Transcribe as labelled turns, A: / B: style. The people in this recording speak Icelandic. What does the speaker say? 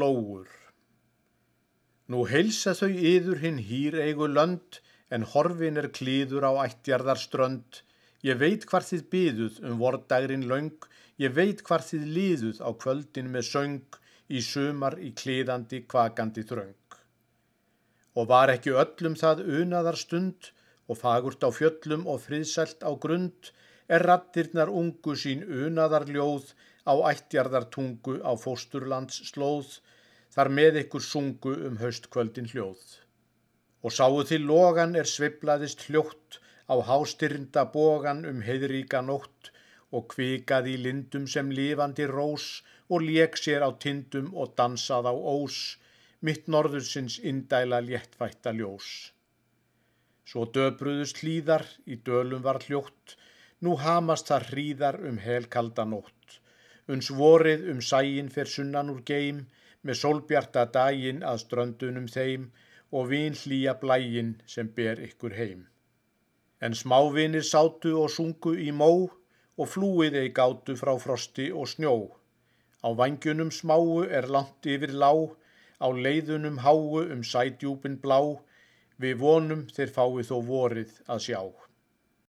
A: lóur. Nú heilsa þau yður hinn hýr eigu lönd, en horfin er klíður á ættjarðar strönd. Ég veit hvar þið byðuð um vordagrin laung, ég veit hvar þið líðuð á kvöldin með söng, í sumar í klíðandi kvakandi þröng. Og var ekki öllum það unaðar stund, og fagurt á fjöllum og friðsælt á grund, er rattirnar ungu sín unaðar ljóð á ættjarðar tungu á fósturlands slóð, þar með ykkur sungu um haustkvöldin hljóð. Og sáu til logan er sviblaðist hljótt á hástirnda bogan um heiðríka nótt og kvikað í lindum sem lifandi rós og lék sér á tindum og dansað á ós, mitt norðursins indæla léttfætta ljós. Svo döbruðust hlýðar, í dölum var hljótt, nú hamast það hríðar um helkalda nótt. Uns vorið um sæin fer sunnan úr geim, með sólbjarta daginn að ströndunum þeim og vin hlýja blægin sem ber ykkur heim. En smávinir sátu og sungu í mó og flúið ei gátu frá frosti og snjó. Á vangjunum smáu er langt yfir lág, á leiðunum háu um sædjúpin blá, við vonum þeir fái þó vorið að sjá.